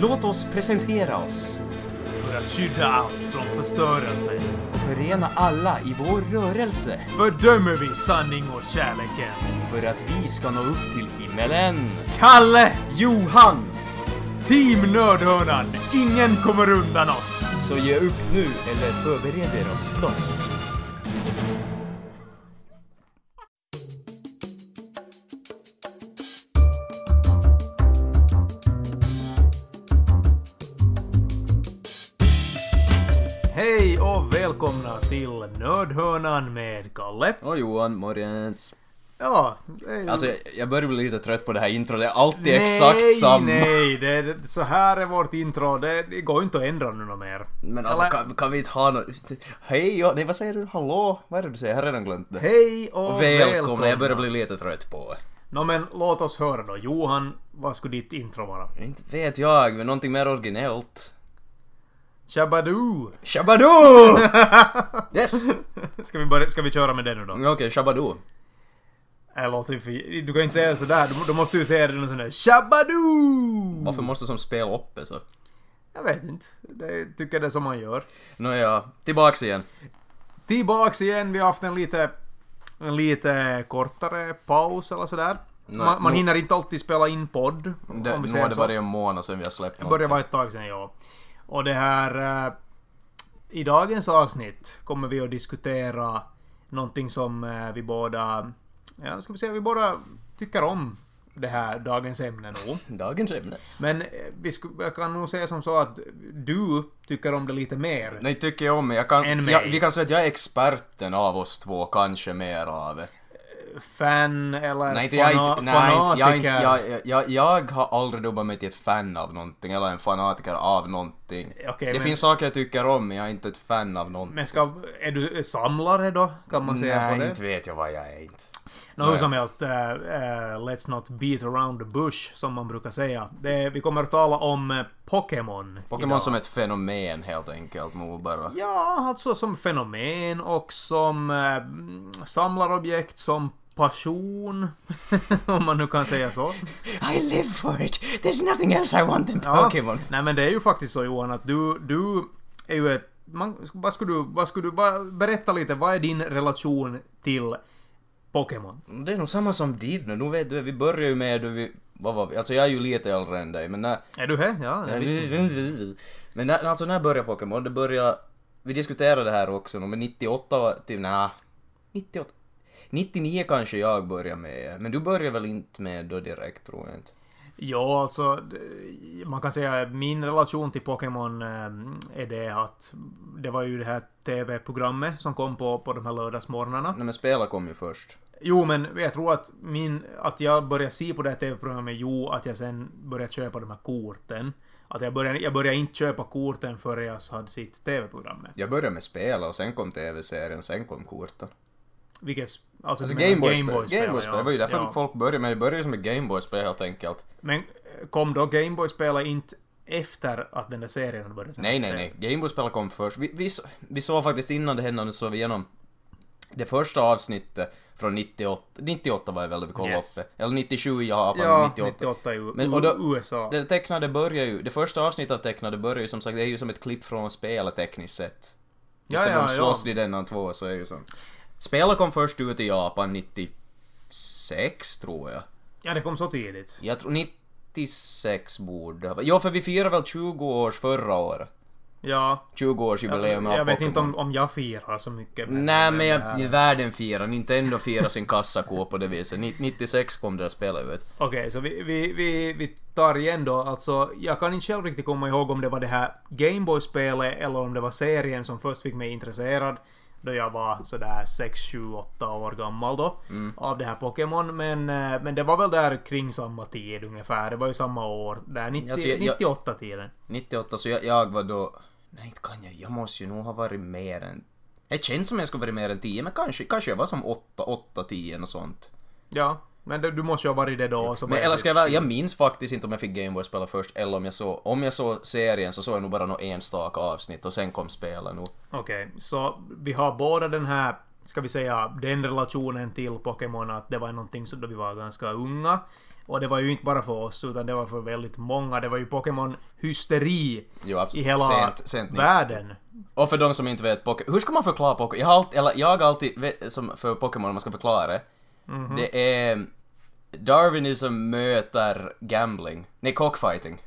Låt oss presentera oss För att skydda allt från förstörelse och förena alla i vår rörelse fördömer vi sanning och kärleken. för att vi ska nå upp till himmelen. Kalle! Johan! Team Nördhörnan! Ingen kommer undan oss! Så ge upp nu eller förbered er att slåss. Välkomna till Nördhörnan med Kalle. Och Johan, morgens. Ja, ju- Alltså, jag, jag börjar bli lite trött på det här introt. Det är alltid nej, exakt samma. Nej, det är, så här är vårt intro. Det, det går ju inte att ändra nu något mer. Men alltså, Eller- kan, kan vi inte ha något... Hej, ja, nej vad säger du? Hallå? Vad är det du säger? Jag har redan glömt det. Hej och, Och välkomna, jag börjar bli lite trött på det. Nå men låt oss höra då. Johan, vad skulle ditt intro vara? Inte vet jag, men någonting mer originellt. Shabadoo! Shabadoo! yes! Ska vi, börja, ska vi köra med det nu då? Okej, okay, Shabadoo. Äh, ju för, du kan ju inte säga sådär, då, då måste du säga det någon sån där Shabadoo! Varför måste som spela uppe så? Jag vet inte. Det tycker det är som man gör. Nåja, tillbaks igen. Tillbaks igen, vi har haft en lite, en lite kortare paus eller sådär. Nej, man, man nu- hinner inte alltid spela in podd. Det, om vi nu har det varit en månad sedan vi har släppt Det börjar vara ett tag sedan, ja. Och det här... Eh, I dagens avsnitt kommer vi att diskutera någonting som eh, vi båda... Ja, ska vi säga, vi båda tycker om det här dagens ämne nog. Dagens ämne. Men eh, vi sku, jag kan nog säga som så att du tycker om det lite mer. Nej, tycker jag om. Jag kan, Än mig. jag, vi kan säga att jag är experten av oss två, kanske mer av det. Fan eller Nej, inte, jag, inte, nej, jag, inte, jag, jag, jag har aldrig dubbat mig till ett fan av någonting, eller en fanatiker av någonting. Okej, det men- finns saker jag tycker om, men jag är inte ett fan av någonting. Men ska, är du samlare då? Kan man säga Nej, på det? inte vet jag vad jag är inte. Nå, hur Nej. som helst, eh, eh, let's not beat around the bush, som man brukar säga. Det, vi kommer att tala om eh, Pokémon. Pokémon som ett fenomen helt enkelt, bara. Ja, alltså som fenomen och som mm, samlarobjekt, som passion. om man nu kan säga så. I live for it! There's nothing else I want than Ja. Pokémon. Nej men det är ju faktiskt så Johan att du, du är ju ett... Man, vad skulle du, vad skulle du, vad, berätta lite, vad är din relation till Pokémon? Det är nog samma som din, nu vet du, vi börjar ju med, vi, vad var vi, alltså jag är ju lite äldre än dig, men när... Är du här? Ja, jag visste. Men när, alltså när började Pokémon? Det började... Vi diskuterade det här också, men 98 var typ, nej. 98? 99 kanske jag började med, men du började väl inte med då direkt tror jag inte. Ja, alltså man kan säga min relation till Pokémon eh, är det att det var ju det här TV-programmet som kom på, på de här lördagsmorgnarna. Nej men spela kom ju först. Jo, men jag tror att min, att jag började se på det här TV-programmet, jo, att jag sen började köpa de här korten. Att jag började, jag började inte köpa korten förrän jag hade sett TV-programmet. Jag började med spela och sen kom tv-serien, sen kom korten. Vilket, alltså, Alltså Gameboy-spel, Gameboy-spel, Gameboy-spel, det var ju därför ja. folk började med det, började som ett Gameboy-spel helt enkelt. Men eh, kom då Gameboy-spelet inte efter att den där serien började sändas Nej, nej, nej. Gameboy-spelet kom först. Vi, vi, vi såg faktiskt innan det hände, nu såg vi igenom det första avsnittet från 98. 98 var det väl det vi kollade Yes. upp det. Eller 97 i Japan, Ja, 98. 98 i Men, och då- USA. Det tecknade börjar ju, det första avsnittet av tecknade börjar ju som sagt, det är ju som ett klipp från spelet tekniskt sett. Ja, ja, de slåss ja. i denna två så är ju så. Spelet kom först ut i Japan 96 tror jag. Ja, det kom så tidigt. Jag tror 96 borde. Ja, för vi firade väl 20 års förra året. Ja. 20 års jubileum Jag, av jag vet inte om, om jag firar så mycket. Nej men jag, världen firar, Nintendo firar sin kassako på det viset. Ni- 96 kom det där spelet ut. Okej, så vi, vi, vi, vi tar igen då. Alltså, jag kan inte själv riktigt komma ihåg om det var det här Gameboy-spelet eller om det var serien som först fick mig intresserad. Då jag var sådär 6, 7, 8 år gammal då. Mm. Av det här Pokémon. Men, eh, men det var väl där kring samma tid ungefär. Det var ju samma år. Där 90, Alltså, jag- jag- 98-tiden. 98 så jag, jag var då... Nej inte kan jag, jag måste ju nog ha varit mer än... Det känns som jag skulle varit mer än 10 men kanske, kanske jag var som 8, 8, 10 och sånt. Ja, men du måste ju ha varit det då. Så var Men eller typ ska jag väl, sju. jag minns faktiskt inte om jag fick Gameboy spela först eller om jag såg, om jag såg serien så såg jag nog bara något enstaka avsnitt och sen kom spelet nog. Okej, så vi har båda den här, ska vi säga, den relationen till Pokémon att det var någonting som då vi var ganska unga. Och det var ju inte bara för oss, utan det var för väldigt många. Det var ju Pokémon-hysteri alltså i hela sent, sent 90. världen. Och för de som inte vet Pokémon, hur ska man förklara Pokémon? Jag har alltid, eller jag har alltid, vet, som för Pokémon om man ska förklara det, Mhm. det är Darwinism möter gambling. Nej, cockfighting.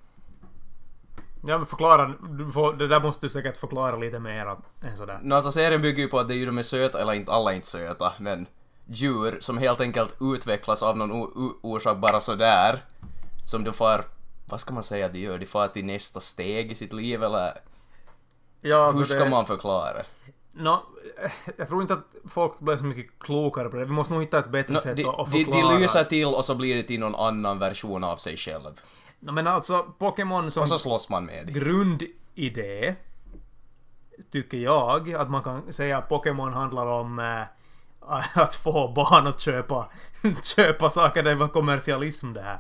Ja, men förklara. Får, det där måste du säkert förklara lite mer än sådär. No, alltså serien bygger ju på att det är ju de är söta, eller inte alla är inte söta, men djur som helt enkelt utvecklas av någon orsak bara sådär. Som de får, vad ska man säga de gör? De får till nästa steg i sitt liv eller Ja, hur alltså ska det- man förklara? Nå, eh, jag tror inte att folk blir så mycket klokare på det. Vi måste nog hitta ett bättre No, sätt de, att, att de, förklara. de lyser till och så blir det till någon annan version av sig själv. Nå, men alltså, Pokémon som Och så slåss man med dem. grundidé tycker jag att man kan säga att Pokémon handlar om eh, att få barn att köpa, köpa saker. Det var kommersialism det här.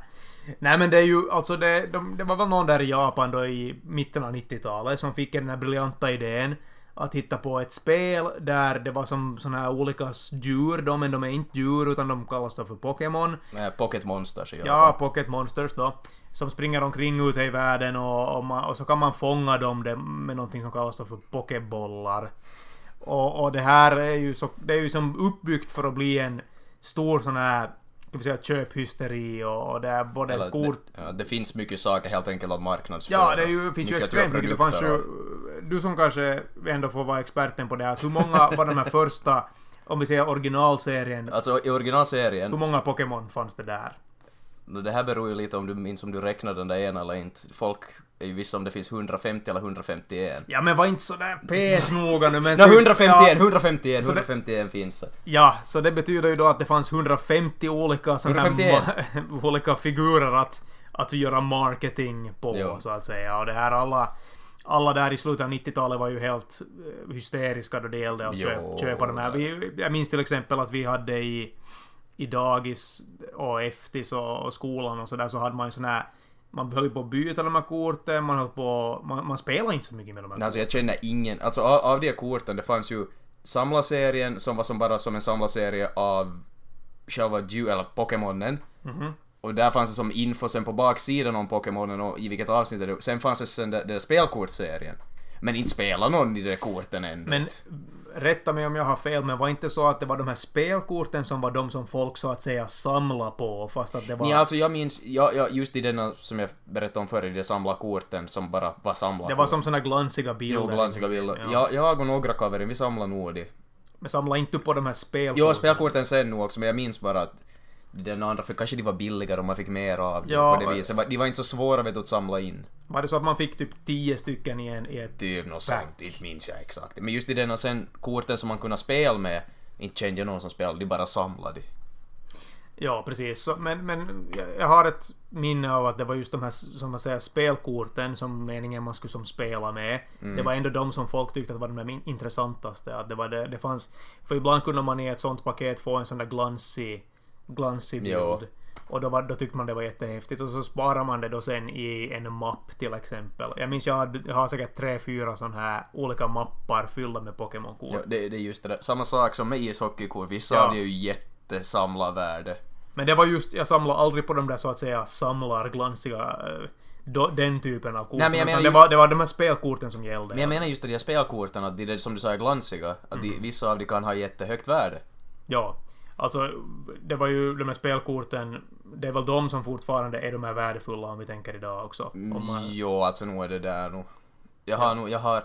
Nej men det är ju alltså det, de, det var väl någon där i Japan då i mitten av 90-talet som fick den här briljanta idén att hitta på ett spel där det var som såna här olika djur då, men de är inte djur utan de kallas då för Pokémon. Nej, Pocket Monsters i Ja, Japan. Pocket Monsters då. Som springer omkring ute i världen och, och, man, och så kan man fånga dem med någonting som kallas då för pokébollar. Och, och det här är ju, så, det är ju som uppbyggt för att bli en stor sån här ska vi säga köphysteri och, det är både Eller, kort... det, ja, det finns mycket saker helt enkelt att marknadsföra. Ja, det ju, finns ju extremt mycket. Det fanns ju... Du som kanske ändå får vara experten på det här. Hur många var de här första, om vi säger originalserien, Alltså i originalserien, hur många Pokémon fanns det där? No, Det här beror ju lite om du minns om du räknar den där en eller inte. Folk är ju vissa om det finns 150 eller 151. Ja men var inte sådär pes-noga nu men... Typ- 151, ja, 151, Så det- 151 finns. Ja, så det betyder ju då att det fanns 150 olika sådana 151. ma- olika figurer att, att göra marketing på, Jo. så att säga. Och det här alla... Alla där i slutet av 90-talet var ju helt eh, hysteriska då det gällde att Jo, köp, köpa de här. Vi, jag minns till exempel att vi hade i, i dagis och eftis och, och skolan och sådär så hade man ju sån här... Man höll på att byta de här korten, man höll på... Man, man spelade inte så mycket med de här Men Alltså jag känner ingen, alltså av, av de korten, det fanns ju samlarserien som var som bara som en samlarserie av själva djur, eller Pokémonen. Mhm. Och där fanns det som info sen på baksidan om Pokémonen och i vilket avsnitt det. Sen fanns det sen den där spelkortserien. Men inte spelar någon i de korten än. Men rätta mig om jag har fel, men var inte så att det var de här spelkorten som var de som folk så att säga samla på, fast att det var... Nej, alltså jag minns, jag, jag, just i denna som jag berättade om förr, de samla korten som bara var samla det var som såna glansiga bilder. Jo, glansiga bilder. Ja. Jag, jag och några kaverin, vi samlade nog de. Men samla inte på de här spelkorten. Jo, spelkorten sen nu också, men jag minns bara att den andra, för kanske de var billigare och man fick mer av dem Ja, på det viset. De var inte så svåra vet att samla in. Var det så att man fick typ 10 stycken i, en, i ett... Typ något sånt, inte minns jag exakt. Men just i denna sen korten som man kunde spela med, inte kände jag någon som spelade, de bara samlade. Ja, precis. Så, men men jag, har ett minne av att det var just de här som man säger spelkorten som meningen man skulle som spela med. Mm. Det var ändå de som folk tyckte att var de intressantaste. Att det var det, det fanns... För ibland kunde man i ett sånt paket få en sån där glansig, glansig bild. Jo. Och då, var, då tyckte man det var jättehäftigt. Och så sparar man det då sen i en mapp till exempel. Jag minns jag, hade, jag har säkert tre, fyra sån här olika mappar fyllda med Pokémon-kort. Ja, det, det är just det där. Samma sak som med ishockeykort, vissa Ja. det är ju jättesamlarvärde. Men det var just, jag samlade aldrig på de där så att säga samlarglansiga eh, då, den typen av kort. Nej, men jag menar det, ju- var, det var de här spelkorten som gällde. Men jag menar just det, de här spelkorten, att de där som du sa är glansiga, att de, vissa av de kan ha jättehögt värde. Ja. Alltså, det var ju de här spelkorten, det är väl de som fortfarande är de här värdefulla om vi tänker idag också. Om man, Jo, alltså nog är det där nog. Jag har nog, jag har...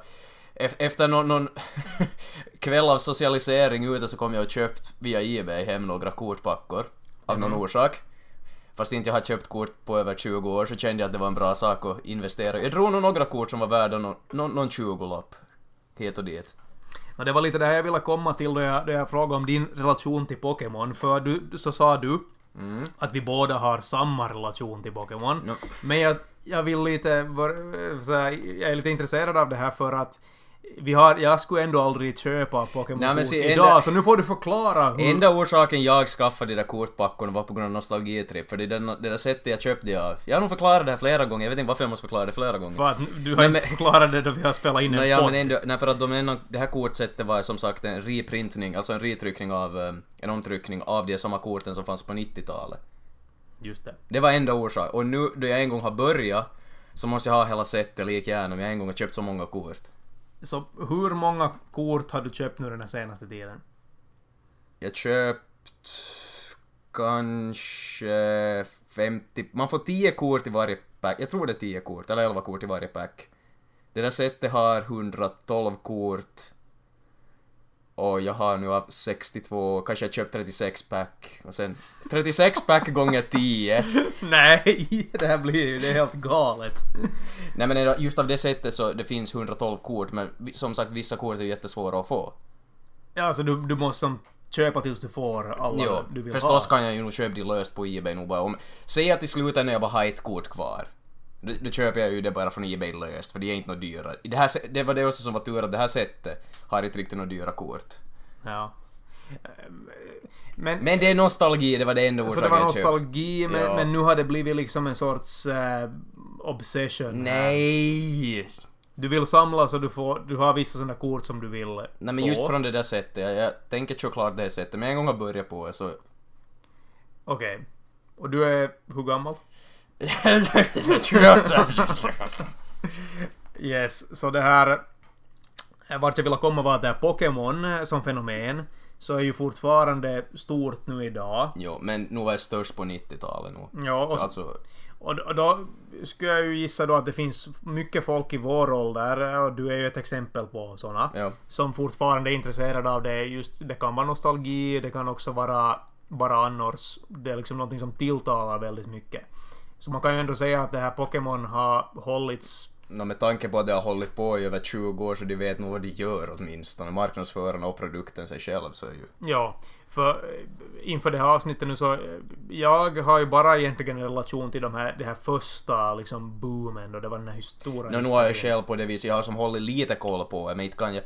ef- Efter någon, någon kväll av socialisering ute så kom jag och köpt via Ebay hem några kortpackor. Av någon orsak. Fast inte jag har köpt kort på över 20 år så kände jag att det var en bra sak att investera. Jag drog nog några kort som var värda någon, någon, någon 20-lapp. Hit och dit. Det var lite det jag ville komma till då jag, då jag frågade om din relation till Pokémon. För du, så sa du att vi båda har samma relation till Pokémon. No. Men jag, jag vill lite... här, jag är lite intresserad av det här för att vi har, jag skulle ändå aldrig köpa Pokémon Nej, men kort se, idag, enda- så nu får du förklara hur... Enda orsaken jag skaffade de där kortpackorna var på grund av nostalgitripp, för det, är den, det där sättet jag köpte det av. Jag har nog förklarat det här flera gånger, jag vet inte varför jag måste förklara det flera gånger. För att du har Nej, inte men- förklarat det då vi har spelat in en Nej, ja, men ändå, nej, för att de ändå, det här kortsättet var som sagt en reprintning, alltså en retryckning av, eh, en omtryckning av de samma korten som fanns på 90-talet. Just det. Det var enda orsak. Och nu då jag en gång har börjat så måste jag ha hela setet lika gärna om jag en gång har köpt så många kort. Så hur många kort har du köpt nu den här senaste tiden? Jag köpt kanske 50, man får 10 kort i varje pack, jag tror det är 10 kort, eller 11 kort i varje pack. Det där setet har 112 kort. Och jag har nu av 62, kanske jag köpt 36 pack. Och sen 36 pack gånger 10. Nej, det här blir ju det är helt galet. Nej men just av det sättet så det finns 112 kort men som sagt vissa kort är jättesvåra att få. Ja, alltså du, du måste som köpa tills du får alla Jo, du vill förstås ha. kan jag ju nog köpa det löst på Ebay nog bara om... Säg att i slutändan jag bara har ett kort kvar. Då, köper jag ju det bara från Ebay löst för det är inte något dyra. Det, här, det var det också som var tur att det här sättet har inte riktigt några dyra kort. Ja. Ehm, Men, Men det är nostalgi, det var det enda så orsaken det var jag nostalgi, men, Ja. men nu har det blivit liksom en sorts eh, obsession. här. Nej! Du vill samla så du får, du har vissa sådana kort som du vill Nej men få. just från det där sättet, jag, jag tänker köra klart det sättet, men en gång har börjat på det så... Okej. Och du är hur gammal? Yes, så det här... eh, Vart jag ville komma var att det här Pokémon eh, som fenomen så är ju fortfarande stort nu idag. jo, men nu var jag störst på 90-talet nu. Ja, och, Så alltså, och, och då skulle jag ju gissa då att det finns mycket folk i vår ålder, eh, och du är ju ett exempel på såna, ja. som fortfarande är intresserade av det. Just, det kan vara nostalgi, det kan också vara bara annars. Det är liksom någonting som tilltalar väldigt mycket. Så man kan ju ändå säga att det här Pokémon har hållits Nå, med tanke på att det har hållit på i över 20 år så de vet nog vad de gör åtminstone. Marknadsförarna och produkten sig själv så är ju... Ja, för eh, inför det här avsnittet nu så... eh, Jag har ju bara egentligen en relation till de här, det här första liksom boomen då det var den här stora... Nå, nu har jag själv på det viset, jag har som hållit lite koll på det, men inte kan jag...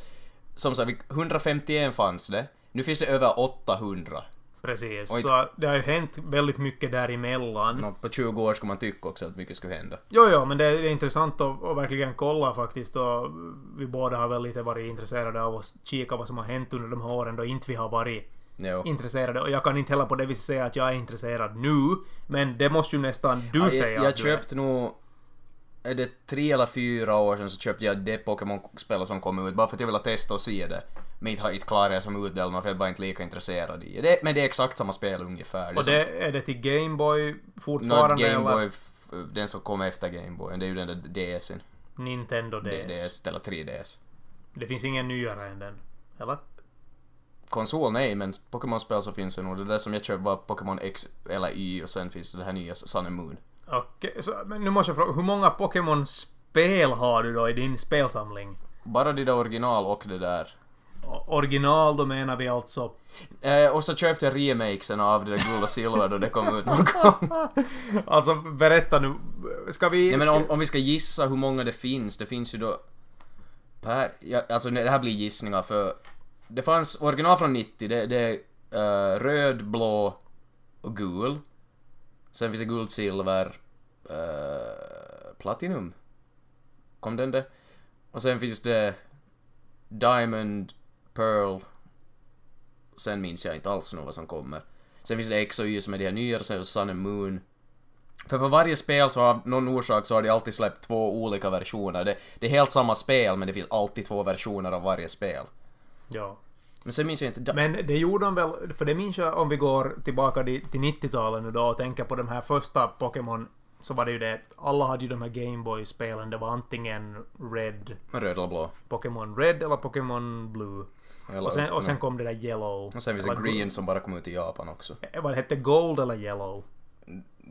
Som sagt, vi- 151 fanns det. Nu finns det över 800. Precis, Oj. så det har ju hänt väldigt mycket däremellan. Nå, på 20 år skulle man tycka också att mycket skulle hända. Jo, jo, men det är, det är intressant att, att verkligen kolla faktiskt och vi båda har väl lite varit intresserade av att kika vad som har hänt under de här åren då inte vi har varit Jo. intresserade. Och jag kan inte heller på det viset säga att jag är intresserad nu, men det måste ju nästan du Ja, säga jag, jag köpte nog... Är det tre eller fyra år sedan så köpte jag det Pokémon-spel som kom ut bara för att jag ville testa och se det. Men inte, inte klarar jag som utdelning för jag var inte lika intresserad i det. Men det är exakt samma spel ungefär. Och som- det, är det till Gameboy fortfarande Game eller Boy, f- den som kom efter Game Boy, det är ju den där DSen. Nintendo DS? DS eller 3DS. Det finns ingen nyare än den. Eller? Konsol nej, men Pokémon-spel så finns det nog. Det där som jag köpte var Pokémon X eller Y och sen finns det det här nya Sun and Moon. Okej, så men nu måste jag fråga, hur många Pokémon-spel har du då i din spelsamling? Bara det där original och det där. Original, då menar vi alltså... Eh, och så köpte jag remakesen av det där och silver då det kom ut någon gång. Alltså, berätta nu. Ska vi... Nej men om, om vi ska gissa hur många det finns, det finns ju då... Per... Ja, alltså det här blir gissningar för... Det fanns original från 90, det, det är eh, röd, blå och gul. Sen finns det guld, silver, eh, platinum. Kom den det? Och sen finns det Diamond, Pearl. Sen minns jag inte alls nog vad som kommer. Sen finns det X och Y som är de här nya, sen Sun and Moon. För på varje spel så av någon orsak så har de alltid släppt två olika versioner. Det, det är helt samma spel men det finns alltid två versioner av varje spel. Ja. Men sen minns jag inte... Men det gjorde de väl, för det minns jag om vi går tillbaka till 90-talet nu då och tänker på de här första Pokémon så var det ju det, alla hade ju de här Gameboy-spelen, det var antingen Red, Röd eller blå. Pokémon Red eller Pokémon Blue. Eller, Och sen, och sen kom det där Yellow. och sen finns det Green som bara kom ut i Japan också. Gu- Vad det hette Gold eller Yellow?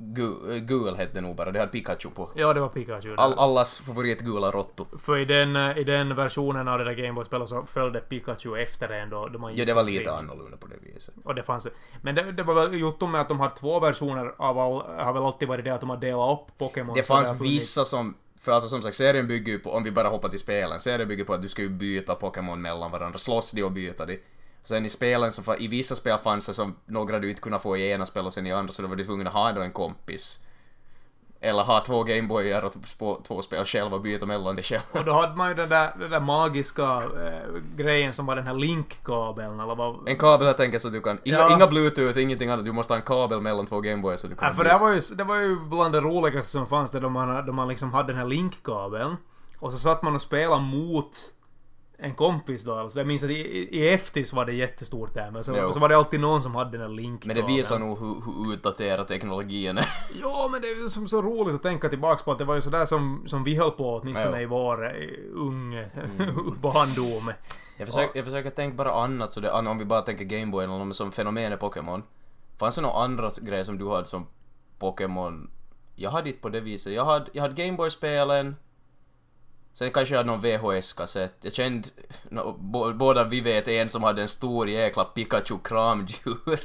Gu, äh, gul hette det nog bara, det hade Pikachu på. Ja, det var Pikachu. All, allas favorit gula råtto. För i den, eh, i den versionen av det där Gameboy-spelet så följde Pikachu efter en då, då man Ja, det var lite omkring. annorlunda på det viset. Och det fanns Men det, det var väl gjort med att de har två versioner av all, har väl alltid varit det att de har delat upp Pokémon. Det fanns funnits- vissa som... För alltså som sagt, serien bygger ju på, om vi bara hoppar till spelen, serien bygger på att du ska ju byta Pokémon mellan varandra, slåss de och byta de. Sen i spelen så, i vissa spel fanns det som några du inte kunde få i ena spel och sen i andra så då var du tvungen att ha då en kompis. Eller ha två Gameboyar och spå- två spel själva och byta mellan det själva. Och då hade man ju den där, den där magiska eh, grejen som var den här link-kabeln eller vad... En kabel jag tänker så du kan... Inga, Ja. inga bluetooth, ingenting annat. Du måste ha en kabel mellan två Gameboys så du kan... Ja, för det här var ju, det var ju bland det roligaste som fanns det då man, då man liksom hade den här link-kabeln. Och så satt man och spelade mot en kompis då. Alltså jag minns att i, i- Eftis var det jättestort där. Men så, så var det alltid någon som hade den här Men link-kabeln. det visar nog hur, hur utdaterad teknologin är. Ja, men det är ju som så roligt att tänka tillbaks på att det var ju sådär som, som vi höll på åtminstone i vår eh, ung Mm. barndom. Jag försöker, jag försöker tänka bara annat, så det, om vi bara tänker Gameboy eller något som fenomenet Pokémon. Fanns det några andra grejer som du hade som Pokémon? Jag hade inte på det viset. Jag hade, jag hade Gameboy-spelen. Sen kanske jag hade någon VHS-kassett. Jag kände, no, bo, båda vi vet en som hade en stor jäkla Pikachu-kramdjur.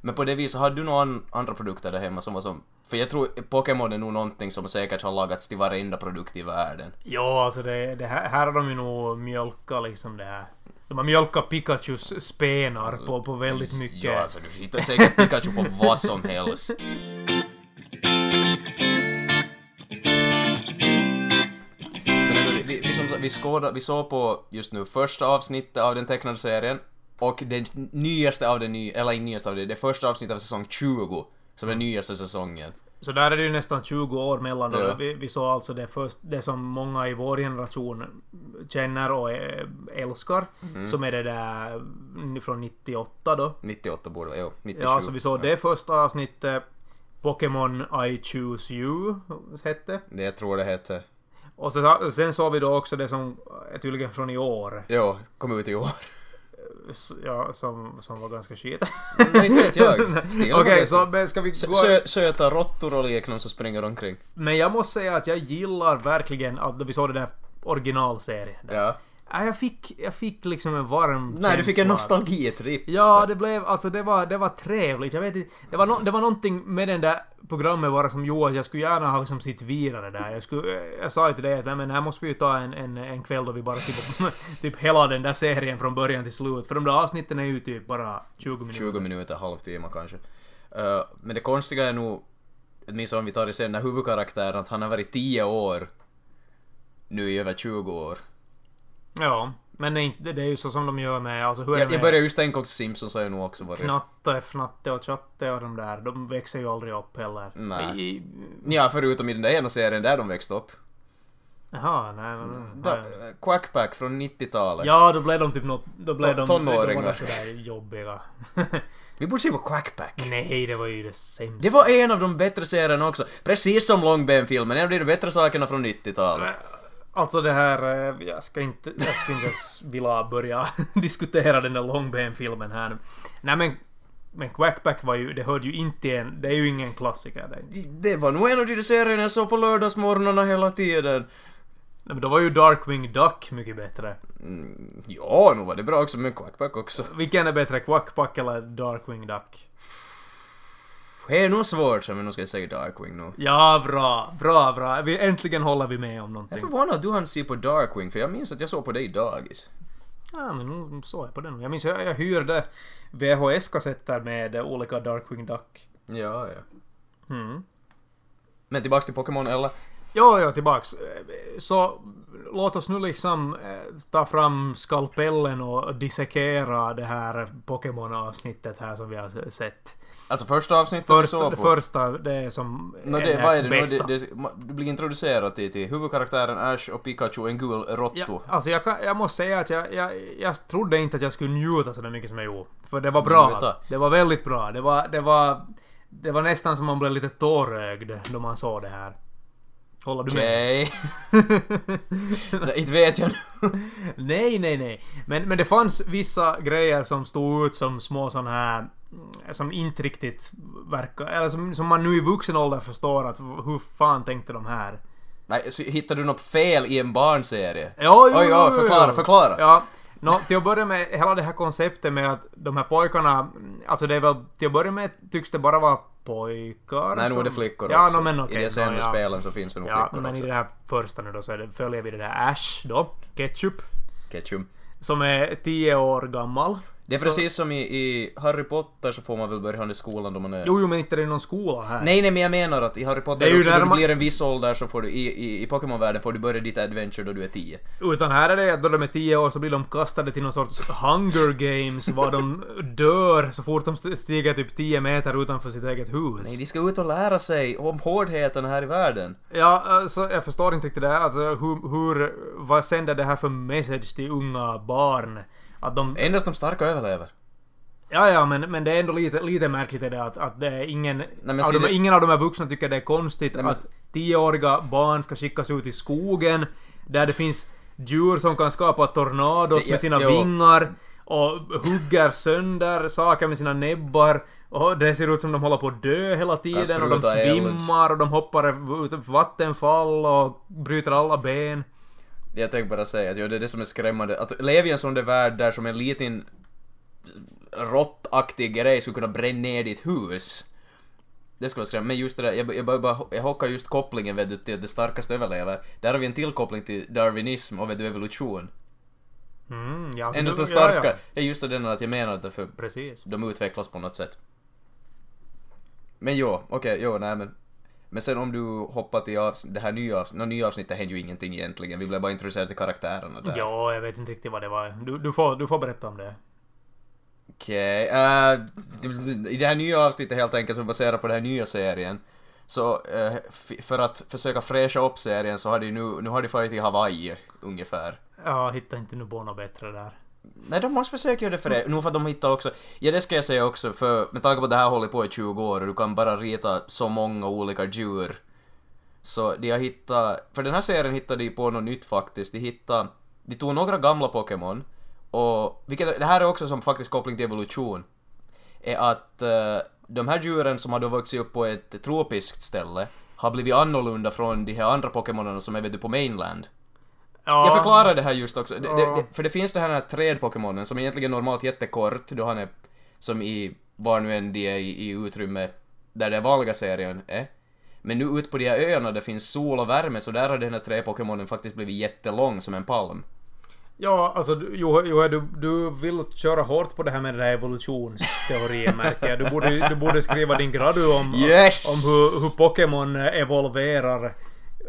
Men på det viset, hade du några an, andra produkter där hemma som var som... För jag tror Pokémon är nog någonting som säkert har lagats till varenda produkt i världen. Ja, alltså det, det här, här har de ju nog mjölkat liksom det här. De har mjölkat Pikachus spenar på, på väldigt mycket. Ja, alltså du hittar säkert Pikachu på vad som helst. Vi, som, sa- vi, skåda, vi såg på just nu första avsnittet av den tecknade serien och det nyaste av det nya, eller inte nyaste av det, det första avsnittet av säsong 20 som är nyaste säsongen. Så där är det ju nästan 20 år mellan. Ja. Vi, vi såg alltså det först, det som många i vår generation känner och älskar. Mm. Som är det där från 98 då. 98 borde det, jo, 97. Ja, så vi såg det första avsnittet. Pokémon I Choose You hette. Det jag tror det hette. Och så, sen såg vi då också det som är tydligen från i år. Jo, kom ut i år. Ja, som, som var ganska shit. Nej, inte vet jag. Okej, vet så men ska vi gå... sö, söta råttor och liknande som springer omkring. Men jag måste säga att jag gillar verkligen att vi såg den där originalserien. där. Ja. Ja, jag fick, jag fick liksom en varm Nej, du fick en känsla. nostalgitripp. Ja, det blev, alltså det var, det var trevligt. Jag vet inte, det var, no, det var någonting med den där programmet bara som gjorde att jag skulle gärna ha liksom sitt vidare där. Jag, skulle, jag sa ju till dig att nej, men här måste vi ju ta en, en, en kväll då vi bara typ, typ hela den där serien från början till slut. För de där avsnitten är ju typ bara 20 minuter. 20 minuter, halvtimme kanske. Uh, men det konstiga är nog, åtminstone om vi tar det sen, när huvudkaraktären, att han har varit 10 år nu i över 20 år. Ja, men det är, ju så som de gör med, alltså hur Jag, jag börjar just tänka också Simpsons har ju nog också varit... Knatte, Fnatte och Chatte och de där, de växer ju aldrig upp heller. Nej. I, Ja, förutom i den där ena serien där de växte upp. jaha, nej, nej. Da, Quackpack från 90-talet. Ja, då blev de typ något... Då blev de... tonåringar. Då var de sådär jobbiga. Vi borde se på Quackpack. Nej, det var ju det sämsta. Det var en av de bättre serierna också. Precis som Långben-filmen, en av de bättre sakerna från 90-talet. Alltså det här... eh, Jag ska inte... Jag skulle inte ens vilja börja diskutera den där Långben-filmen här nu. Nej men... Men Quackback var ju... Det hörde ju inte en... Det är ju ingen klassiker. Det. Det var nog en av de serierna jag såg på lördagsmorgnarna hela tiden. Nej, men då var ju Darkwing Duck mycket bättre. Mm, ja, nog var det bra också, men Quackpack också. Vilken är bättre? Quackback eller Darkwing Duck? Det är nog svårt, men nu ska jag säga Darkwing nu. Ja, bra. Bra, bra. Vi, äntligen håller vi med om Jag är någonting. förvånad att du hann se på Darkwing, för jag minns att jag såg på dig dagis. Ja, men nu såg jag på den. Jag minns jag, jag hyrde VHS-kassetter med olika Darkwing Duck. Ja, ja. Mm. Men tillbaks till Pokémon, eller? Ja, ja, tillbaks. Så låt oss nu liksom eh, ta fram skalpellen och dissekera det här Pokémon-avsnittet här som vi har sett. Alltså första avsnittet vi Första, såg det på. första, det är som Nå, det, vad är det bästa. Det, det, du blir introducerad till, till huvudkaraktären Ash och Pikachu, en gul råtto. Ja, alltså jag, kan, jag måste säga att jag, jag, jag trodde inte att jag skulle njuta så mycket som jag gjorde. För det var bra. Njuta? Det var väldigt bra. Det var, det var, det var nästan som man blev lite tårögd då man såg det här. Håller du med? Nej, inte vet jag nu. nej, nej, nej. Men, men det fanns vissa grejer som stod ut som små sån här som inte riktigt verkar... Eller som, som man nu i vuxen ålder förstår att hur fan tänkte de här? Nej, så hittar du något fel i en barnserie? Ja, jo, Oj, jo, förklara, förklara. Ja. Nå, till att börja med, hela det här konceptet med att de här pojkarna, alltså det är väl, till att börja med tycks det bara vara pojkar Nej, nu är det flickor ja, också. No, men okej. I de senare nå, ja. spelen så finns det nog Ja, flickor men också. i det här första nu då så det, följer vi det där Ash då, Ketchup, Ketchum. som är 10 år gammal. Det är Så- precis som i, i Harry Potter så får man väl börja i skolan då man är... Jo, jo, men inte det är någon skola här. Nej, nej, men jag menar att i Harry Potter Det är också, där då du man- blir en viss ålder så får du, i, i, i Pokémon-världen får du börja ditt adventure då du är 10. Utan här är det att då de är 10 år så blir de kastade till någon sorts Hunger Games var de dör så fort de st- stiger typ 10 meter utanför sitt eget hus. Nej, de ska ut och lära sig om hårdheten här i världen. Ja, alltså, jag förstår inte riktigt det. här. Alltså, hur, hur, vad sänder det här för message till unga barn? Att de... Endast de starka överlever. Ja, ja, men, men det är ändå lite, lite märkligt är det att, att det är ingen... men av de, det- Ingen av de här vuxna tycker det är konstigt men- att tioåriga barn ska skickas ut i skogen där det finns djur som kan skapa tornados med sina jo. vingar och hugger sönder saker med sina näbbar och det ser ut som de håller på att dö hela tiden och de svimmar och de hoppar ut vattenfall och bryter alla ben. Jag tänkte bara säga att jo, det är det som är skrämmande. Att leva i en sån där värld där som en liten råttaktig grej skulle kunna bränna ner ditt hus. Det skulle vara skrämmande. Men just det där, jag, jag, bara, jag hockar just kopplingen vet du, till att det starkaste överlever. Där har vi en till koppling till darwinism och vet du, evolution. Mm, ja, så Endast den starka. Ja, ja. Det är just det att jag menar att det för Precis. de utvecklas på något sätt. Men jo, okej, jo, nej men. Men sen om du hoppar till avs- det här nya avsnittet, no, nya avsnittet hände ju ingenting egentligen, vi blev bara introducerade till karaktärerna där. Ja, jag vet inte riktigt vad det var. Du, du, får, du får berätta om det. Okej, eh, i det här nya avsnittet helt enkelt som är baserat på den här nya serien. Så f- för att försöka fräscha upp serien så har de nu, nu har de farit till Hawaii ungefär. Jag hittar inte nu på något bättre där. Nej, de måste försöka göra det för det. Nu för att de hittar också... Ja, det ska jag säga också, för med tanke på att det här håller på i 20 år och du kan bara rita så många olika djur. Så de har hittat... För den här serien hittade de på något nytt faktiskt. De hittade... De tog några gamla Pokémon och... Vilket, det här är också som faktiskt koppling till evolution. Är att uh, de här djuren som har då vuxit upp på ett tropiskt ställe har blivit annorlunda från de här andra Pokémonerna som är vet du, på mainland. Ja, Jag förklarar det här just också. Det, det, för det finns det här träd-Pokémonen som egentligen är normalt jättekort då han är som i var nu än de är i, i utrymme där den vanliga serien är. Men nu ut på de här öarna där det finns sol och värme så där har den här träd-Pokémonen faktiskt blivit jättelång som en palm. Ja, alltså du- Jo, jo, du, du vill köra hårt på det här med den här evolutionsteorin märker jag. Du borde, du borde skriva din gradu om, Yes! om hur, hur Pokémon evolverar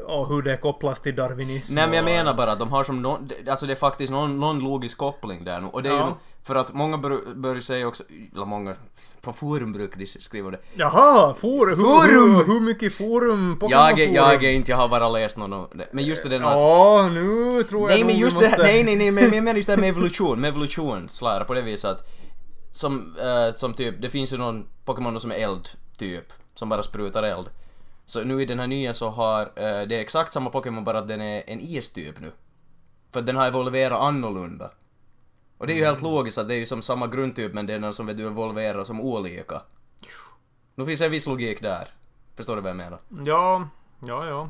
och hur det kopplas till darwinism. Nej men jag menar bara att de har som någon, alltså det är faktiskt någon, någon logisk koppling där nu. Och det är Ja. ju för att många bör, börjar säga också, eller många, på forum brukar de skriva det. Jaha, forum! Forum! Hur, hur mycket forum? Jag är, Pokémon-forum? jag är inte, jag har bara läst någon. Men just det där att Ja, nu tror jag Nej nog men just måste... det här, nej nej nej men jag menar just det här med evolution, med evolutionslära på det viset att som, eh, som typ, det finns ju någon Pokémon som är eld typ, som bara sprutar eld. Så nu i den här nya så har, eh, det är exakt samma Pokémon bara att den är en istyp nu. För att den har evolverat annorlunda. Och det är ju helt logiskt att det är ju som samma grundtyp men det är den som vet du evolverar som olika. Nu finns en viss logik där. Förstår du vad jag menar? Ja, ja, ja.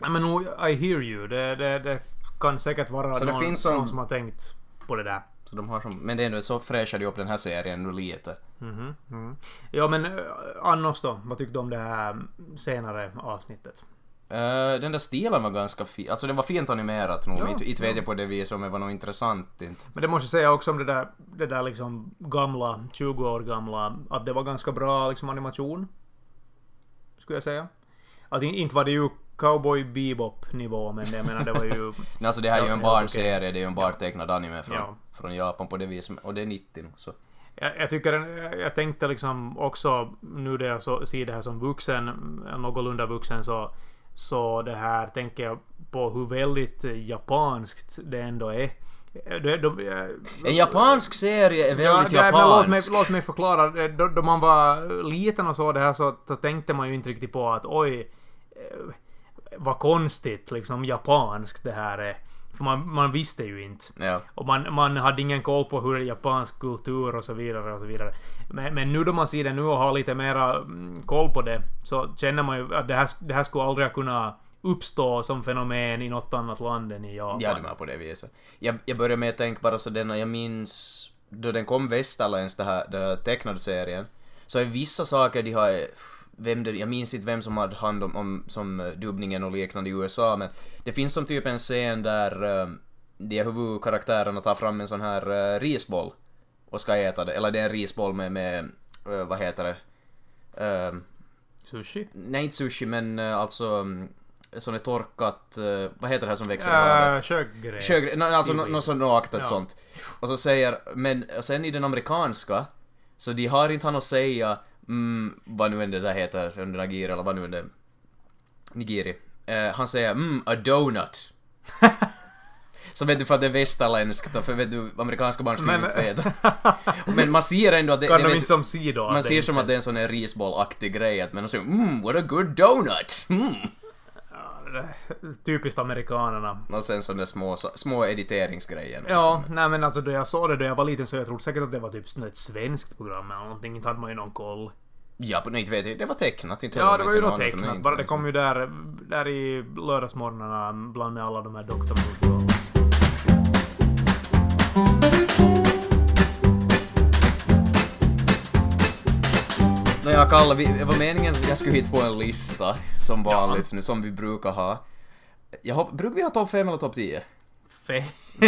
Nej, Men I hear you. Det, det, det kan säkert vara Så det någon, finns som- någon som har tänkt på det där. Så de har som, men det är ändå så fräschar de upp den här serien nu lite. Mhm, mm. Ja men eh, annars då? Vad tyckte du om det här senare avsnittet? Eh, den där stilen var ganska fin. Alltså det var fint animerat nog. Ja, inte, inte vet jag på det viset om det var något intressant inte. Men det måste jag säga också om det där, det där liksom gamla, 20 år gamla, att det var ganska bra liksom animation. Skulle jag säga. Att in, inte var det ju Cowboy Bebop nivå men jag menar det var ju... Alltså det här är ju en barnserie, det är ju en barntecknad anime från, Ja. Från Japan på det viset. Och det är 90 nu så. Jag, jag tycker, jag tänkte liksom också nu när jag så, ser det här som vuxen, någorlunda vuxen så, så det här tänker jag på hur väldigt japanskt det ändå är. De, de, En japansk serie är väldigt ja, men låt, mig, japansk. låt mig förklara. Då, då man var liten och så det här så, så tänkte man ju inte riktigt på att oj, eh, vad konstigt liksom japanskt det här är. För man, man visste ju inte. Ja. Och man, man hade ingen koll på hur japansk kultur och så vidare och så vidare. Men, men nu då man ser det nu och har lite mera mm, koll på det så känner man ju att det här, det här skulle aldrig kunna uppstå som fenomen i något annat land än i Japan. Ja, det var på det viset. Jag, jag började med att tänka bara så den, jag minns då den kom här, den här tecknade serien, så är vissa saker de har, vem det, jag minns inte vem som hade hand om, om som eh, dubbningen och liknande i USA, men det finns som typ en scen där, eh, de huvudkaraktärerna tar fram en sån här uh, risboll och ska äta det. Eller det är en risboll med, med uh, vad heter det? Uh, Sushi? nej, inte sushi, men uh, alltså um, sån är torkat, uh, vad heter det här som växer i havet? Äh, Kökgräs. Kögre, no, alltså något sånt aktigt Ja. sånt. Och så säger, men sen i den amerikanska, så de har inte han att säga, mm, vad nu än det där heter, nagiri eller vad nu än det nigiri. Eh, han säger mm, a donut. så vet du för att det är västerländskt och för vet du, amerikanska barn skulle Men- inte veta. Men man ser ändå att det, Kan det de inte som si då? man ser det som att det är en sån här risbollaktig grej, att de säger mm, what a good donut! Mm. Typiskt amerikanerna. Och sen sådana små, små editeringsgrejer. Ja, nej men alltså då jag såg det då jag var liten så jag trodde säkert att det var typ ett svenskt program eller någonting. Inte hade man ju någon koll. Ja, nej, inte vet jag. Det var tecknat. Inte Ja, det var ju men tecknat. Bara det liksom. kom ju där, där i lördagsmorgnarna bland med alla de här Dr. Mood. Nåja, Kalle, vi, det var meningen att jag skulle hit på en lista, som vanligt nu, som vi brukar ha. Jag hopp, brukar vi ha topp 5 eller topp 10? Fem.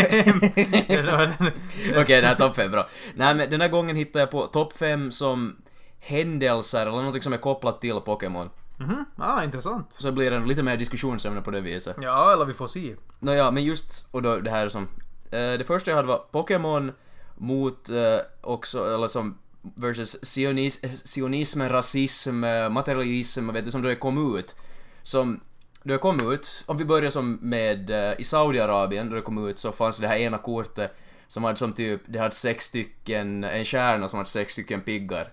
Okej, här är topp 5, bra. Nej, men den här gången hittade jag på topp 5 som händelser eller något som är kopplat till Pokémon. Mhm, ah, intressant. Så blir det lite mer diskussionsämne på det viset. Ja, eller vi får se. Nåja, men just, och då det här som... Eh, det första jag hade var Pokémon mot eh, också, eller som versus sionis, sionism, rasism, materialism, vet du, som då det kom ut. Som, då det kom ut, om vi börjar som med, eh, i Saudiarabien, då det kom ut så fanns det här ena kortet som hade som typ, det hade sex stycken, en stjärna som hade sex stycken piggar.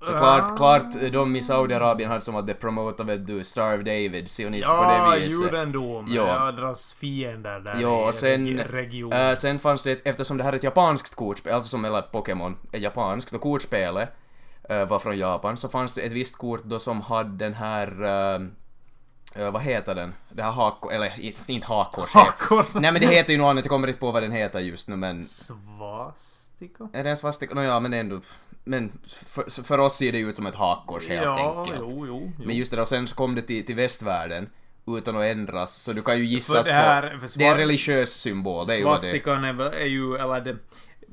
Så klart, klart de i Saudiarabien hade som att det promotade vet du, Star of David, sionism på Ja, det viset. judendom. Ja. Ja, deras fiender där i och sen, regi- regionen. äh, sen fanns det, eftersom det här är ett japanskt kortspel, alltså som eller Pokémon är japanskt och kortspelet äh, var från Japan, så fanns det ett visst kort då som hade den här, äh, äh, vad heter den? Det här hakkors, eller inte hakkors. Hakkors. Nej men det heter ju något annat, jag kommer inte på vad den heter just nu men... Svastika? Är det en svastika? Nåja men ändå. Men för, för oss ser det ut som ett hakkors helt ja, enkelt. jo, jo. jo. Men just det där, och sen så kom det till, till västvärlden utan att ändras, så du kan ju gissa För att det här- få- för det är en religiös symbol, det är ju. Svastikan är ju, eller det...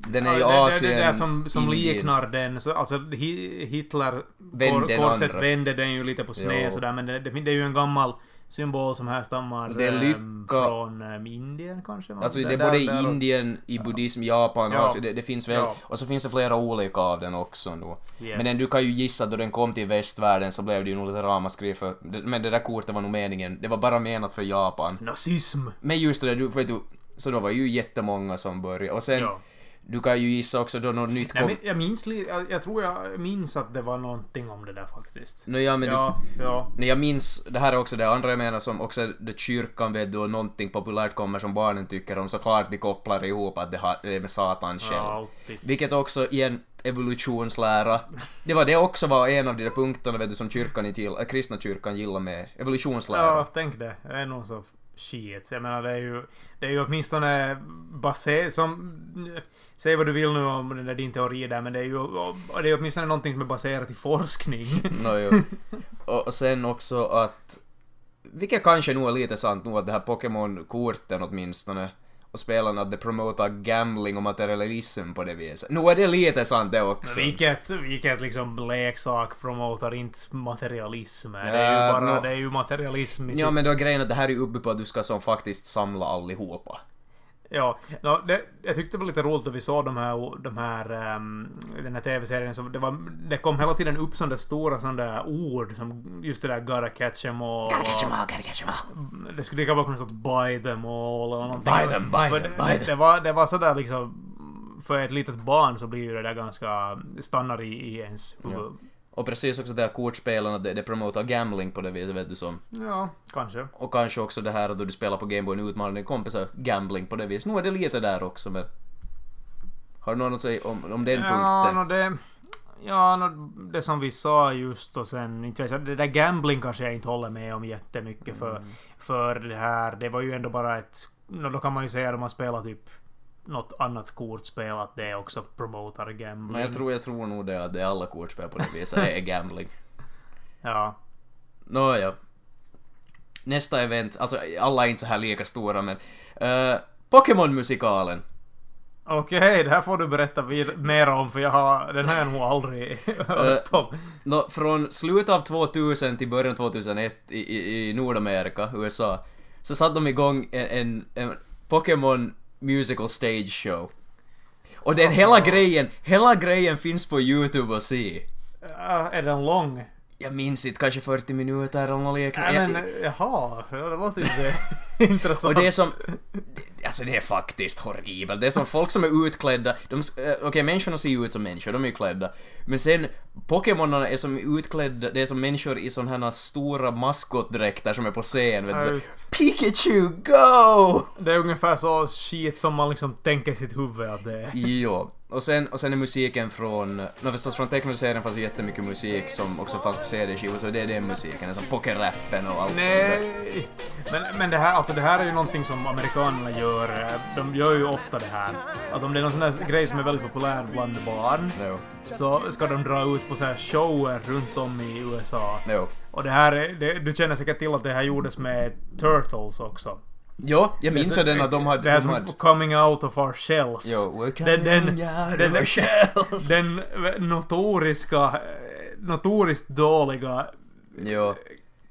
Den är i ja, det- Asien, Det, det där som, som Indien. liknar den, så, alltså Hi- Hitler, Vände korset vände den ju lite på sned Jo. sådär, men det, det, det är ju en gammal symbol som härstammar Det ehm, lycka. från ehm, Indien kanske? Alltså det är både i Indien, i buddhism, Japan, Ja. Asien, det, det finns väl, Ja. och så finns det flera olika av den också nu. Yes. Men den, du kan ju gissa att då den kom till västvärlden så blev det ju nog lite ramaskri för, det- men det där kortet var nog meningen, det var bara menat för Japan. Nazism! Men just det där, du, vet du, så då var ju jättemånga som började, och sen, Ja. Du kan ju gissa också då något nytt Nej, kom. men jag minns jag, jag tror jag minns att det var någonting om det där faktiskt. Nå, ja, men du, ja, ja. Nej, jag minns, det här är också det andra jag menar som också det kyrkan vet du och någonting populärt kommer som barnen tycker om såklart de kopplar ihop att det, har, det är med Satan själv. Ja, alltid. Vilket också i en evolutionslära, det var det också var en av de där punkterna vet du som kyrkan inte gillar, äh, kristna kyrkan gillar med evolutionslära. Ja, tänk det. Det är nog så shit. Jag menar det är ju, det är ju åtminstone baserat som... Säg vad du vill nu om den där din teori där men det är ju det är åtminstone någonting som är baserat i forskning. Nå, jo. och, sen också att, vilket kanske nog är lite sant nog att det här Pokémon-korten åtminstone och spelarna att det promotar gambling och materialism på det viset. Nu är det lite sant det också. vilket, vilket liksom leksak promotar inte materialism. Det är Ja, ju bara, nå. det är ju materialism i Ja sitt- men då är grejen att det här är uppe på att du ska som faktiskt samla allihopa. Ja, no, det, jag tyckte det var lite roligt att vi såg de här, de här ehm, den här tv-serien. Så det, var, det kom hela tiden upp sådana stora sådana ord som just det där gotta catch em all. Gotta catch 'em och- all, gotta catch 'em all. Det skulle lika bra kunna stå buy them all eller någonting. Buy them, buy För them, buy det, them. det, var, det var sådär liksom... För ett litet barn så blir ju det där ganska... stannar i, i ens huvud. Ja. Och precis också det här kortspelen, att det, det promotar gambling på det viset vet du som. Ja, kanske. Och kanske också det här att du spelar på Gameboy en utmaning med kompisar, gambling på det viset. Nu är det lite där också men... Har du något att säga om, om den ja, punkten? no, det... Ja, no, det som vi sa just och sen, inte vet det där gambling kanske jag inte håller med om jättemycket för, Mm. för det här, det var ju ändå bara ett, no, då kan man ju säga att man spelar typ något annat kortspel att det också promotar gambling. Men jag tror, jag tror nog det att det är alla kortspel på det viset är gambling. Ja. Nåja. Nästa event, alltså alla är inte så här lika stora men uh, Pokémon-musikalen. Okej, det här får du berätta vid- mer om för jag har, den har jag nog aldrig hört om. Nå, från slutet av 2000 till början av 2001 i, i, i Nordamerika, USA, så satte de igång en, en, en Pokémon Musical Stage Show. Och den Alltså. hela grejen, hela grejen finns på YouTube att se. Ja, är den lång? Jag minns inte, kanske 40 minuter eller något liknande. Men, jaha, ja, det låter inte intressant. Och det är som... Alltså det är faktiskt horribelt. Det är som folk som är utklädda. De, eh, Okej, människorna ser ju ut som människor, de är ju klädda. Men sen, Pokémonerna är som utklädda, det är som människor i sådana här stora maskotdräkter som är på scen. Vet Ja, du. Pikachu, go! Det är ungefär så shit som man liksom tänker i sitt huvud att det är. Jo. Och sen, och sen är musiken från... Nå förstås från tecknade serien fanns ju jättemycket musik som också fanns på CD-skivor, så det är den musiken. Som Pokérappen och allt. Nej! Men, men det här, alltså det här är ju någonting som amerikanerna gör. De gör ju ofta det här. Att om det är någon sån där grej som är väldigt populär bland barn, Jo. så ska de dra ut på så här shower runt om i USA. Jo. Och det här, är- det, du känner säkert till att det här gjordes med Turtles också. Jo, jag minns ju den att de hade... Det här de som hade coming out of our shells. Jo, we're Den- den- out den- of our shells. Den notoriska, notoriskt dåliga, Jo.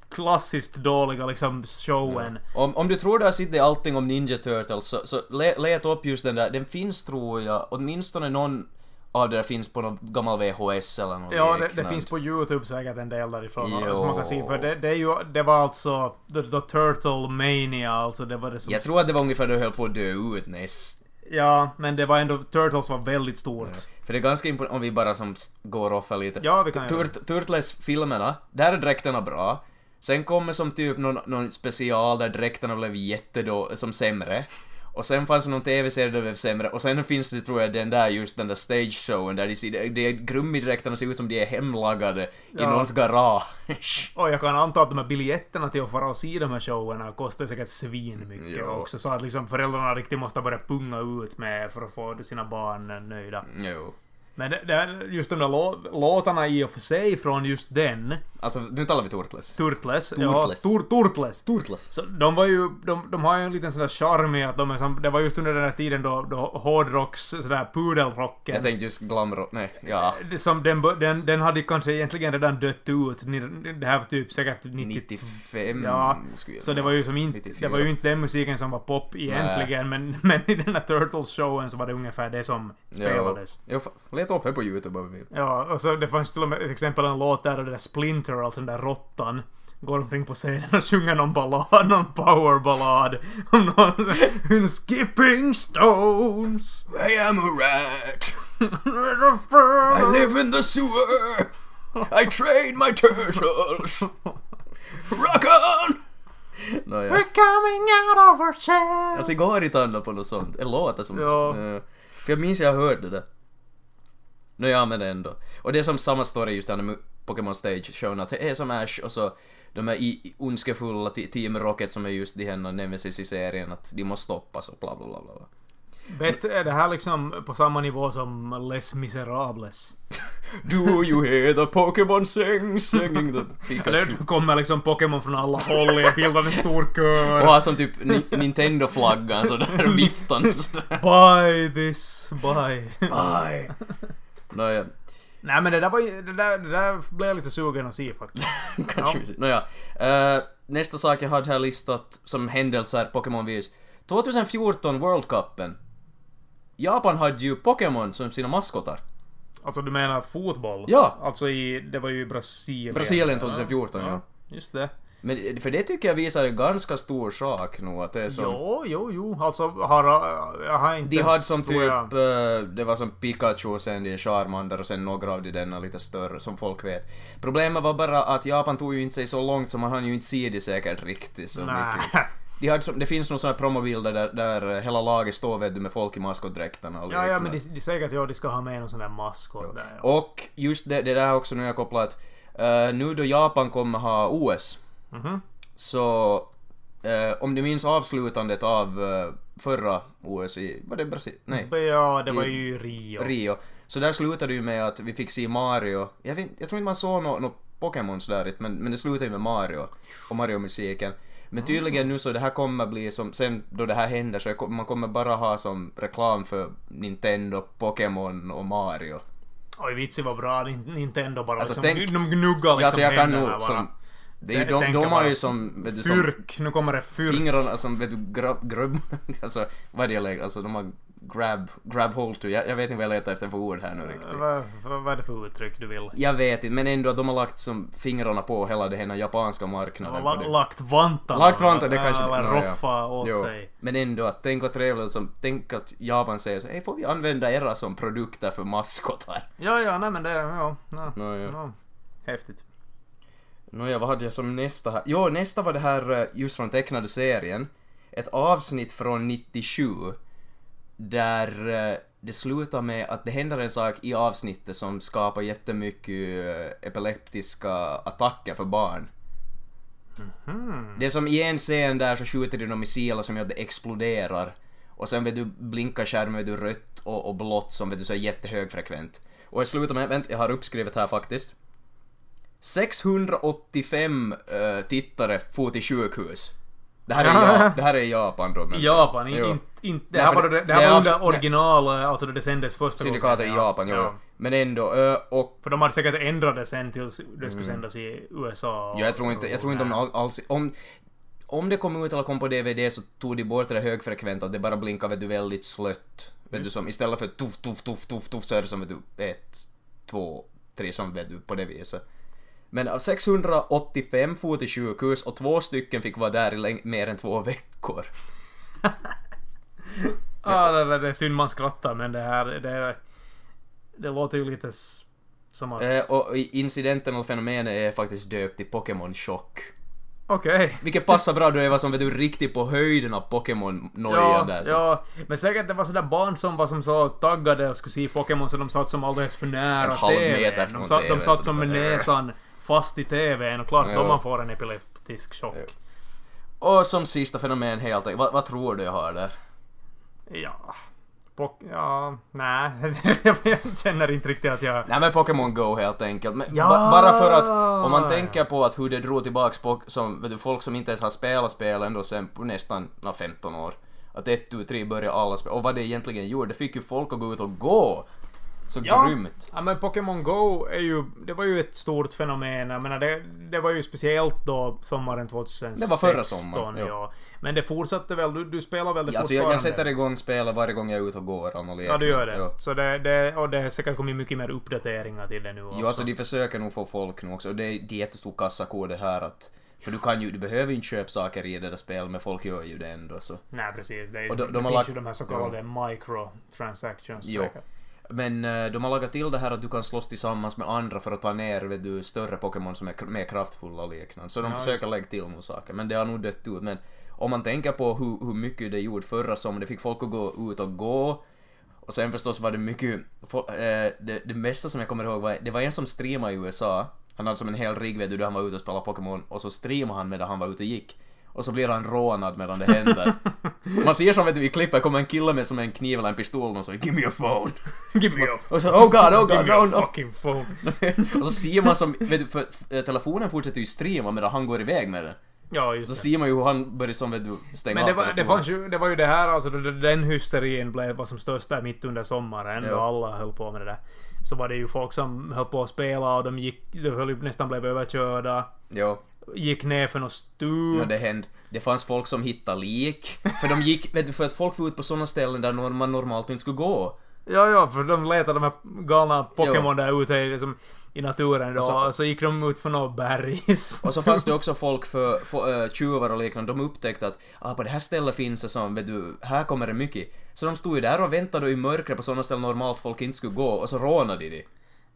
klassiskt dåliga liksom showen. Om, om du tror du har sett allting om Ninja Turtles så, så le, let upp just den där, den finns tror jag, åtminstone någon av det där finns på någon gammal VHS eller något Ja, det, det finns på YouTube säkert en del därifrån Jo. som man kan se. För det, det är ju, det var alltså the, the Turtle Mania, alltså det var det som... Jag tror att det var ungefär då höll på att dö ut näst. Ja, men det var ändå, Turtles var väldigt stort. För det är ganska imponerande, om vi bara som går off lite. Ja, vi kan Turt, Turtles-filmerna, där är dräkterna bra. Sen kommer som typ någon, någon special där dräkterna blev jättedå, som sämre. Och sen fanns det någon TV-serie där det blev sämre. Och sen finns det tror jag den där just den där stage showen där de ser, de Grummidräkterna ser ut som de är hemlagade i Ja. någons garage. Och jag kan anta att de här biljetterna till att fara och se de här showerna kostar säkert svinmycket Jo. också. Så att liksom föräldrarna riktigt måste börja punga ut med för att få sina barn nöjda. Jo. Men det, det, just de där lå, låtarna i och för sig från just den, Alltså nu talar vi Turtles. Turtles. Turtles. Ja, tur, Turtles. Turtles. Så de var ju, de, de har ju en liten sån där charm i att de är som, det var just under den här tiden då, då hårdrocks, sådär pudelrocken. Jag tänkte just glamrock, nej, ja. Som den, den, den hade ju kanske egentligen redan dött ut. Det här var typ säkert 90, 95 Ja, skulle jag Så det var ju som inte, 94. det var ju inte den musiken som var pop egentligen, men, men i den här Turtles-showen så var det ungefär det som spelades. Jo, fa- leta upp det på YouTube om vi vill. Ja, och så det fanns till och med ett exempel en låt där och det där Splinter, alltså den där råttan, går omkring på scenen och sjunger någon ballad, någon powerballad om någon skipping stones. I am a rat. I live in the sewer. I train my turtles. Rock on! Nåja. We're coming out of our shells. Alltså har jag tandlat på något sånt. Det låter som Ja. Eh, För jag minns jag hörde det där. Nåja men ändå. Och det är som samma story just med Pokémon Stage showen att det är som Ash och så de är i, ondskefulla Team Rocket som är just de här nemesis i serien att de måste stoppas och bla bla bla bla. Bet, är det här liksom på samma nivå som Les Miserables? Do you hear the Pokémon sing, singing the Eller Pikachu? det kommer liksom Pokémon från alla håll i bildar en stor kör. Och har som typ Ni- Nintendo-flaggan sådär viftande sådär. Buy this, buy. Bye! Nåja, Nej men det där var ju, det där, det där blev jag lite sugen att se faktiskt. kanske Ja. vi ser. Nåja. Eh, nästa sak jag hade här listat som händelser Pokémon-vis. 2014 World Cupen. Japan hade ju Pokémon som sina maskotar. Alltså du menar fotboll? Ja. Alltså i, det var ju i Brasilien. Brasilien 2014, ja. Just det. Men för det tycker jag visar en ganska stor sak nog att det är som... Jo, jo, jo. Alltså har, jag har inte... De hade som typ, jag- eh, det var som Pikachu och sen de Charmander och sen några av de denna lite större som folk vet. Problemet var bara att Japan tog ju inte sig så långt så man hann ju inte se det säkert riktigt så mycket. Nej. De hade som, det finns nog här promobilder där, där hela laget står vet du med folk i maskotdräkterna och Ja, ja, men de, de säger att ja, de ska ha med någon sån där maskot där. Ja. Och just det, det där också nu jag kopplat uh, nu då Japan kommer ha OS Mhm. så eh, om du minns avslutandet av eh, förra OS i, var det Brasilien? Nej. Ja, det var ju Rio. Rio. Så där slutade det ju med att vi fick se Mario. Jag, vet, jag tror inte man såg några no Pokémons där men, men det slutade ju med Mario och Mario-musiken. Men tydligen nu så det här kommer bli som, sen då det här händer så man kommer bara ha som reklam för Nintendo, Pokémon och Mario. Oj, vitsi vad bra Nin- Nintendo bara Alltså, liksom, tänk- de gnuggar liksom Ja, alltså jag kan nog som... Det är ju, de, de har ju som, vet du, som Fyrk, nu kommer det fyrk. fingrarna som, vet du, grabb, alltså vad är det alltså de har grab, grab hold to, jag, jag vet inte vad jag letar efter för ord här nu riktigt. Vad, vad, vad är det för uttryck du vill? Jag vet inte, men ändå att de har lagt som fingrarna på hela den här japanska marknaden. La, lagt vantarna. Lagt vantar, det kanske... Eller roffa åt Jo. sig. Men ändå, att tänk vad trevligt som, tänk att Japan säger så, hej får vi använda era som produkter för maskotar? Ja, ja, nej men det, ja. No, Nå, ja. no. Häftigt. Nåja, vad hade jag som nästa här? Jo, nästa var det här eh, just från tecknade serien. Ett avsnitt från 97 där eh, det slutar med att det händer en sak i avsnittet som skapar jättemycket eh, epileptiska attacker för barn. Hmm. Det är som i en scen där så skjuter de missiler som gör att det exploderar. Och sen vet du blinkar skärmen vet du rött och, och blått som vet du så jättehögfrekvent. Och jag slutar med, vänta jag har uppskrivet här faktiskt. 685 eh, tittare for till sjukhus. Det här, är ja, det här är Japan då. men- Japan, in, in, in, det Nej, här var, det- det, här är var under original, alltså då det sändes första Syndikatet i ja. Japan, jo. Ja. Men ändå, eh, och För de hade säkert ändrat det sen tills det skulle sändas i USA. och- Ja, jag tror inte, jag tror inte om Nej. all, alls... Om, om det kom ut eller kom på DVD så tog de bort det högfrekventa, att det bara blinkar vet du väldigt slött. Vet du som istället för tuff, tuff, tuff, tuff, tuff så är det som vet du ett, två, tre som vet du på det viset. Men av 685 for till sjukhus och två stycken fick vara där i mer än två veckor. Ja, det, det, det är synd man skrattar men det här, det, det låter ju lite som att... Eh, och incidenten och fenomenet är faktiskt döpt till Pokémon-chock. Okej. Vilket passar bra då det var som vet du riktigt på höjden av Pokémon-noja Ja, där. Så. ja, men säkert det var sådär barn som var som så taggade och skulle se Pokémon så de satt som alldeles för nära TVn. De satt, de satt som med näsan fast i TVn och klart Ja. då man får en epileptisk chock. Ja. Och som sista fenomen helt enkelt, vad, vad tror du jag har där? Ja. Pok ja, nej. jag känner inte riktigt att jag... Nej men Pokémon Go helt enkelt. Ja! ba- bara för att om man tänker på att hur det drog tillbaks på, som, vet du, folk som inte ens har spelat spel ändå sen på nästan na, 15 år. Att ett, tu, tre började alla spela. Och vad det egentligen gjorde, det fick ju folk att gå ut och gå. Så Ja. grymt. Ja men Pokémon Go är ju, det var ju ett stort fenomen. Jag menar det, det var ju speciellt då sommaren 2016. Det var förra sommaren, ja. Men det fortsatte väl, du, du spelar väl det Ja, alltså jag, jag sätter igång spelet varje gång jag är ute och går och leker. Ja du gör det. Jo. Så det, det, och det har säkert kommit mycket mer uppdateringar till det nu också. Jo, alltså de försöker nog få folk nu också. Och det är det är jättestor kassako det här att... För du kan ju, du behöver inte köpa saker i det där spelet, men folk gör ju det ändå så. Nej precis. Det, är, Och de- det de har finns lagt- ju de här så kallade microtransactions. Jo. Men eh, de har lagat till det här att du kan slåss tillsammans med andra för att ta ner vet du, större Pokémon som är mer kraftfulla och liknande. Så de Ja, försöker lägga till några saker, men det har nog dött ut. Men om man tänker på hur, hur mycket det gjorde förra sommaren, det fick folk att gå ut och gå. Och sen förstås var det mycket, fo- eh, det, det mesta som jag kommer ihåg var, det var en som streamade i USA. Han hade som en hel rigg vet du, där han var ute och spelade Pokémon och så streamade han medan han var ute och gick. Och så blir han rånad medan det händer. Man ser som vet du, i klippet kommer en kille med som en kniv eller en pistol och så “Give me a phone”. Give me a Och så “Oh god, oh Give god, me a no no”. fucking phone. och så ser man som, vet du, för eh, telefonen fortsätter ju streama medan han går iväg med den. Ja, just Så det. ser man ju hur han börjar som vet du stänga Men det av var, det, telefonen. fanns ju, det var ju det här alltså, den hysterin blev var som störst där mitt under sommaren Ja. då alla höll på med det där. Så var det ju folk som höll på att spela och de gick, de höll ju nästan blev överkörda. Jo, Gick ner för något stup. ja, det hände. Det fanns folk som hittade lik. För de gick, vet du, för att folk var ute på sådana ställen där man normalt inte skulle gå. Ja, ja, för de letade de här galna Pokémon där ute i, liksom, i naturen då. Och så- Och så, gick de ut för något berg. Och så fanns det också folk för, för äh, tjuvar och liknande, de upptäckte att ah, på det här stället finns det som, vet du, här kommer det mycket. Så de stod ju där och väntade i mörkret på sådana ställen normalt folk inte skulle gå och så rånade de.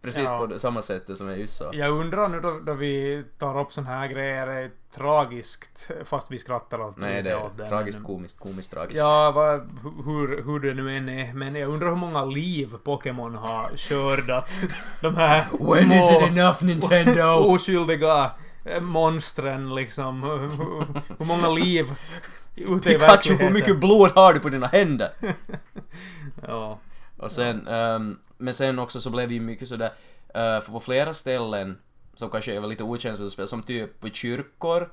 Precis Ja. på samma sätt som jag just sa. Jag undrar nu då, då vi tar upp sån här grejer, är det tragiskt, fast vi skrattar alltid Nej, det är det. tragiskt, men- komiskt, komiskt tragiskt. Ja, vad, hur, hur det nu än är. Men jag undrar hur många liv Pokémon har skördat. De här When is it små enough Nintendo? oskyldiga eh, monstren liksom. Hur- Hur många liv ute i Pikachu, verkligheten. hur mycket blod har du på dina händer? Ja. Och sen, ehm, men sen också så blev det ju mycket sådär, uh, för på flera ställen som kanske är lite okänsligt spel, som typ på kyrkor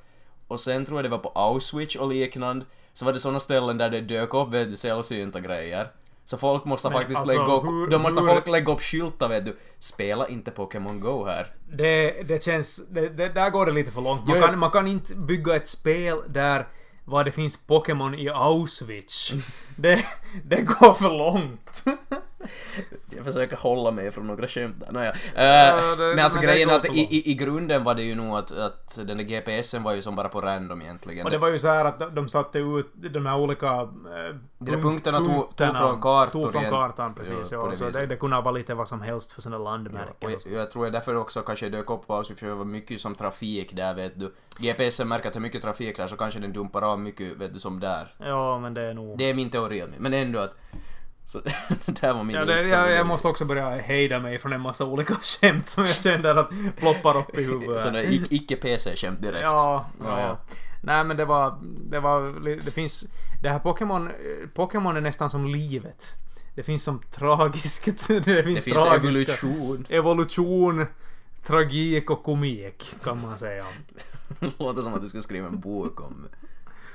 och sen tror jag det var på Auschwitz och liknande, så var det såna ställen där det dök upp vet du, sällsynta grejer. Så folk måste Men faktiskt alltså, lägga upp, hur- då måste hur- folk lägga upp skyltar vet du, spela inte Pokémon Go här. Det, det känns... Det, det, där går det lite för långt. Man, jo. kan, man kan inte bygga ett spel där var det finns Pokémon i Auschwitz. Det, det går för långt. Jag försöker hålla mig från några skämt där. Nåja. Ja, Eh, det- men alltså men grejen är att i, i, i grunden var det ju nog att, att den där GPSen var ju som bara på random egentligen. Och det var ju så här att de- de satte ut de här olika... Eh, De där punkterna tog- tog från kartor Tog från kartan, precis. Ja, Ja, så det, det kunde vara lite vad som helst för sådana Ja, landmärken. och jag, jag tror därför också kanske dök upp på för det var mycket som trafik där vet du. GPSen märker att det är mycket trafik där så kanske den dumpar av mycket vet du som där. Ja, men det är nog... Det är min teori om det, men ändå att... Så det här var min Ja, det, jag, jag måste också börja hejda mig från en massa olika skämt som jag kände att ploppar upp i huvudet. Sådana ic- icke-PC-skämt direkt. Ja, Ja, ja. ja. Nej men det var, det var, det finns, det här Pokémon, Pokémon är nästan som livet. Det finns som tragiskt, det finns, Det finns tragiska, evolution. evolution, tragik och komik kan man säga. Låter som att du ska skriva en bok om...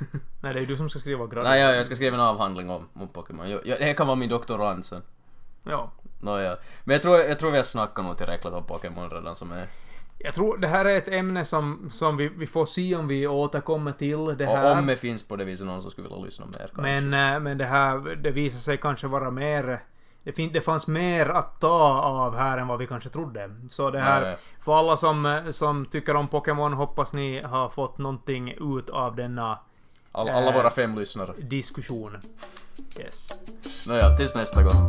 Nej det är du som ska skriva grad. Nej, jag, jag ska skriva en avhandling om, om Pokémon. Jag, jag, det kan vara min doktorand sen. Ja. Nåja. Men jag tror, jag tror vi har snackat nog tillräckligt om Pokémon redan som är... Jag tror det här är ett ämne som, som vi, vi får se om vi återkommer till det Och här. om det finns på det viset någon som skulle vilja lyssna mer kanske. Men, eh, men det här, det visar sig kanske vara mer... Det, fin, det fanns mer att ta av här än vad vi kanske trodde. Så det här, Nej. för alla som, eh, som tycker om Pokémon hoppas ni har fått någonting ut av denna All, alla Eh. våra fem lyssnare. diskussion. Yes. Nåja, tills nästa gång.